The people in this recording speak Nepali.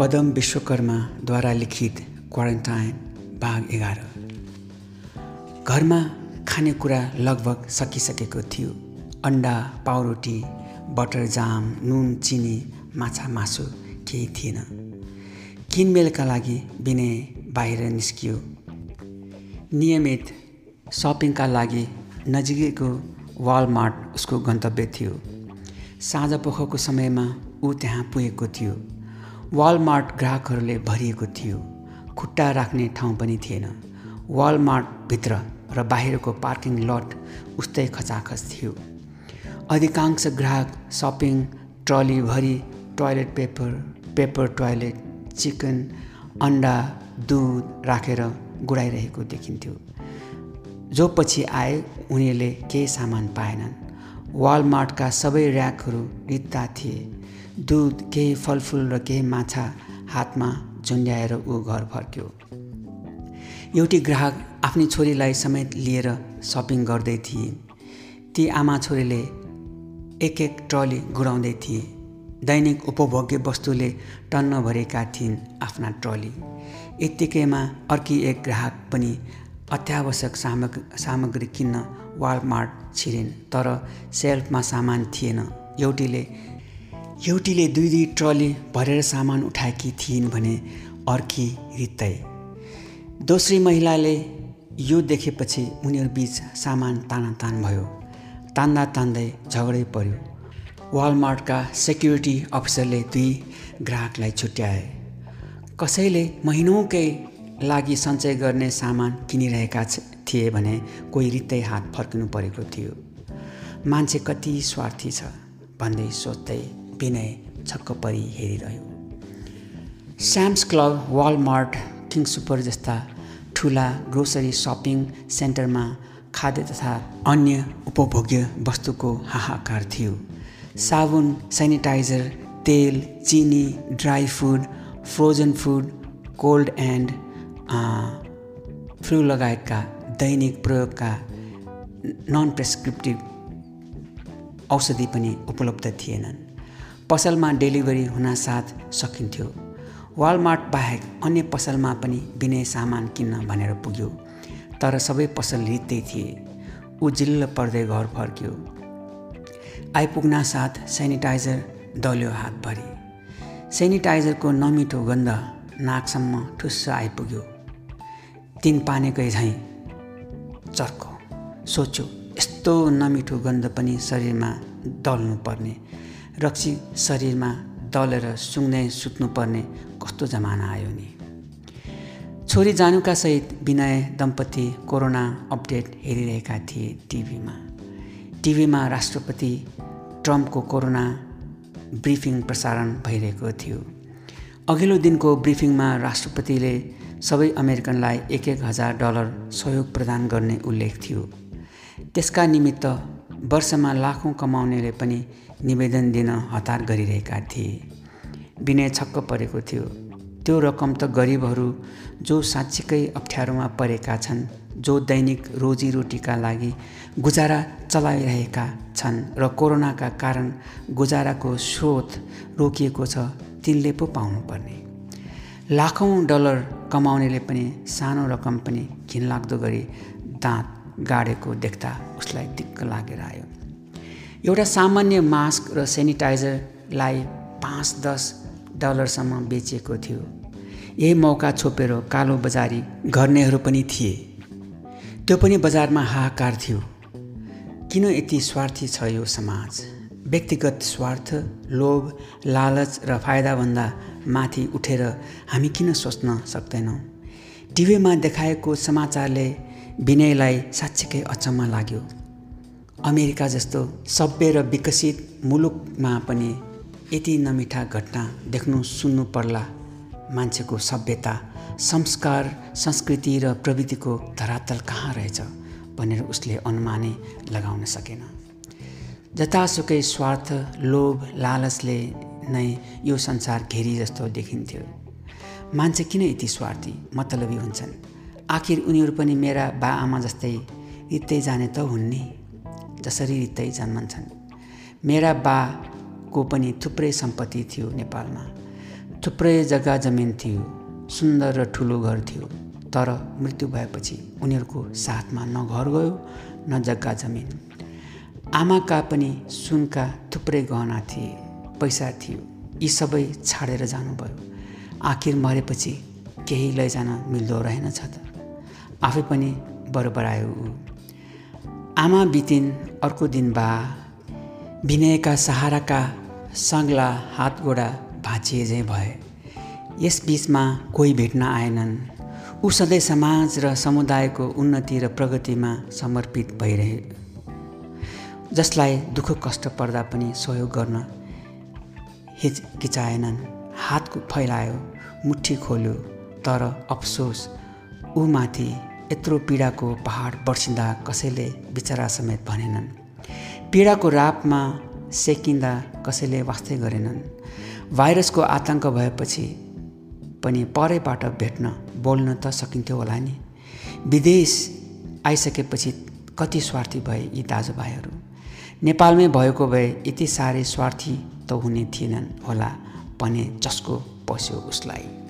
पदम विश्वकर्माद्वारा लिखित क्वारेन्टाइन भाग एघार। घरमा खानेकुरा लगभग सकिसकेको थियो। अन्डा पाउरोटी बटर जाम नुन चिनी माछा मासु केही थिएन। किनमेलका लागि विनय बाहिर निस्कियो। नियमित सपिङका लागि नजिकैको वालमार्ट उसको गन्तव्य थियो। साँझ पोखको समयमा ऊ त्यहाँ पुगेको थियो। वालमार्ट ग्राहकहरूले भरिएको थियो। खुट्टा राख्ने ठाउँ पनि थिएन। वालमार्टभित्र र बाहिरको पार्किङ लट उस्तै खचाखच थियो। अधिकांश ग्राहक shopping ट्रलीभरि toilet paper paper toilet chicken अन्डा दुध राखेर गुडाइरहेको देखिन्थ्यो। जो पछि आए उनीहरूले केही सामान पाएनन्। वालमार्टका सबै ऱ्याकहरू रित्ता थिए। दुध केही फलफुल र केही माछा हातमा झुन्ड्याएर ऊ घर फर्क्यो। एउटी ग्राहक आफ्नी छोरीलाई समेत लिएर सपिङ गर्दै थिए। ती आमा छोरीले एक एक ट्रली गुडाउँदै थिए। दैनिक उपभोग्य वस्तुले टन्न भरेका थिइन् आफ्ना ट्रली। यत्तिकैमा अर्की एक ग्राहक पनि अत्यावश्यक सामग्री सामग्री किन्न वालमार्ट छिरिन् तर सेल्फमा सामान थिएन। एउटीले एउटीले दुई दुई ट्रली भरेर सामान उठाएकी थिइन् भने अर्की रित्तै। दोस्री महिलाले यो देखेपछि उनीहरूबिच सामान तानातान भयो। तान्दा तान्दै झगडै पर्यो। वालमार्टका सेक्युरिटी अफिसरले दुई ग्राहकलाई छुट्याए। कसैले महिनौकै लागि सञ्चय गर्ने सामान किनिरहेका थिए भने कोही रित्तै हात फर्किनु परेको थियो। मान्छे कति स्वार्थी छ भन्दै सोच्दै विनय छक्क परि हेरिरह्यो। Sam's Club Walmart King Soopers जस्ता ठुला ग्रोसरी सपिङ सेन्टरमा खाद्य तथा अन्य उपभोग्य वस्तुको हाहाकार थियो। साबुन सेनिटाइजर तेल चिनी dry food frozen food cold and flu लगायतका दैनिक प्रयोगका नन प्रेस्क्रिप्टिभ औषधि पनि उपलब्ध थिएनन्। पसलमा डेलिभरी हुनासाथ सकिन्थ्यो। वालमार्ट बाहेक अन्य पसलमा पनि विनय सामान किन्न भनेर पुग्यो तर सबै पसल रित्तै थिए। ऊ जिल्ल पर्दै घर फर्क्यो। आइपुग्न साथ सेनिटाइजर दल्यो हातभरि। सेनिटाइजरको नमिठो गन्ध नाकसम्म ठुस्स आइपुग्यो। तिन पानेकै झैँ। चर्को सोच्यो यस्तो नमिठो गन्ध पनि शरीरमा दल्नुपर्ने। रक्सी शरीरमा दलेर सुँग्दै सुत्नुपर्ने कस्तो जमाना आयो नि। छोरी जानुका सहित विनय दम्पति कोरोना अपडेट हेरिरहेका थिए टिभीमा। टिभीमा राष्ट्रपति ट्रम्पको कोरोना ब्रिफिङ प्रसारण भइरहेको थियो। अघिल्लो दिनको ब्रिफिङमा राष्ट्रपतिले सबै अमेरिकनलाई एक एक हजार डलर सहयोग प्रदान गर्ने उल्लेख थियो। त्यसका निमित्त वर्षमा लाखौँ कमाउनेले पनि निवेदन दिन हतार गरिरहेका थिए। विनय छक्क परेको थियो। त्यो रकम त गरिबहरू जो साँच्चीकै अप्ठ्यारोमा परेका छन् जो दैनिक रोजीरोटीका लागि गुजारा चलाइरहेका छन् र कोरोनाका कारण गुजाराको स्रोत रोकिएको छ तिनले पो पाउनुपर्ने। लाखौँ डलर कमाउनेले पनि सानो रकम पनि घिनलाग्दो गरी दाँत गाडेको देख्दा उसलाई दिक्क लागेर आयो। एउटा सामान्य मास्क र सेनिटाइजरलाई पाँच दस डलरसम्म बेचिएको थियो। यही मौका छोपेर कालो बजारी गर्नेहरू पनि थिए। त्यो पनि बजारमा हाहाकार थियो। किन यति स्वार्थी छ यो समाज? व्यक्तिगत स्वार्थ लोभ लालच र फाइदाभन्दा माथि उठेर हामी किन सोच्न सक्दैनौँ? टिभीमा देखाएको समाचारले विनयलाई साँच्चीकै अचम्म लाग्यो। अमेरिका जस्तो सभ्य र विकसित मुलुकमा पनि यति नमिठा घटना देख्नु सुन्नु पर्ला मान्छेको सभ्यता संस्कार संस्कृति र प्रविधिको धरातल कहाँ रहेछ भनेर उसले अनुमानै लगाउन सकेन। जतासुकै स्वार्थ लोभ लालचले नै यो संसार घेरी जस्तो देखिन्थ्यो। मान्छे किन यति स्वार्थी मतलबी हुन्छन्? आखिर उनीहरू पनि मेरा बा आमा जस्तै रित्तै जाने त हुन् नि। जसरी रित्तै जन्मन्छन्। मेरा बाको पनि थुप्रै सम्पत्ति थियो नेपालमा। थुप्रै जग्गा जमिन थियो सुन्दर र ठुलो घर थियो। तर मृत्यु भएपछि उनीहरूको साथमा न घर गयो न जग्गा जमिन। आमाका पनि सुनका थुप्रै गहना थिए। पैसा थियो। यी सबै छाडेर जानुभयो। आखिर मरेपछि केही लैजान मिल्दो रहेनछ त। आफै पनि बरोबर आयो ऊ। आमा बितिन अर्को दिन बा। विनयका सहाराका सङ्ग्ला हातगोडा भाँचिए झैँ भए। यस बिचमा कोही भेट्न आएनन्। ऊ सधैँ समाज र समुदायको उन्नति र प्रगतिमा समर्पित भइरहे। जसलाई दुःख कष्ट पर्दा पनि सहयोग गर्न हिचकिचाएनन् हात फैलायो मुठी खोल्यो तर अफसोस ऊ माथि यत्रो पीडाको पहाड बर्सिँदा कसैले बिचरा समेत भनेनन्। पीडाको रापमा सेकिँदा कसैले वास्तै गरेनन्। भाइरसको आतङ्क भएपछि पनि परैबाट भेट्न बोल्न त सकिन्थ्यो होला नि। विदेश आइसकेपछि कति स्वार्थी भए यी दाजुभाइहरू? नेपालमै भएको भए यति साह्रै स्वार्थी त हुने थिएनन् होला भने जसको पस्यो उसलाई।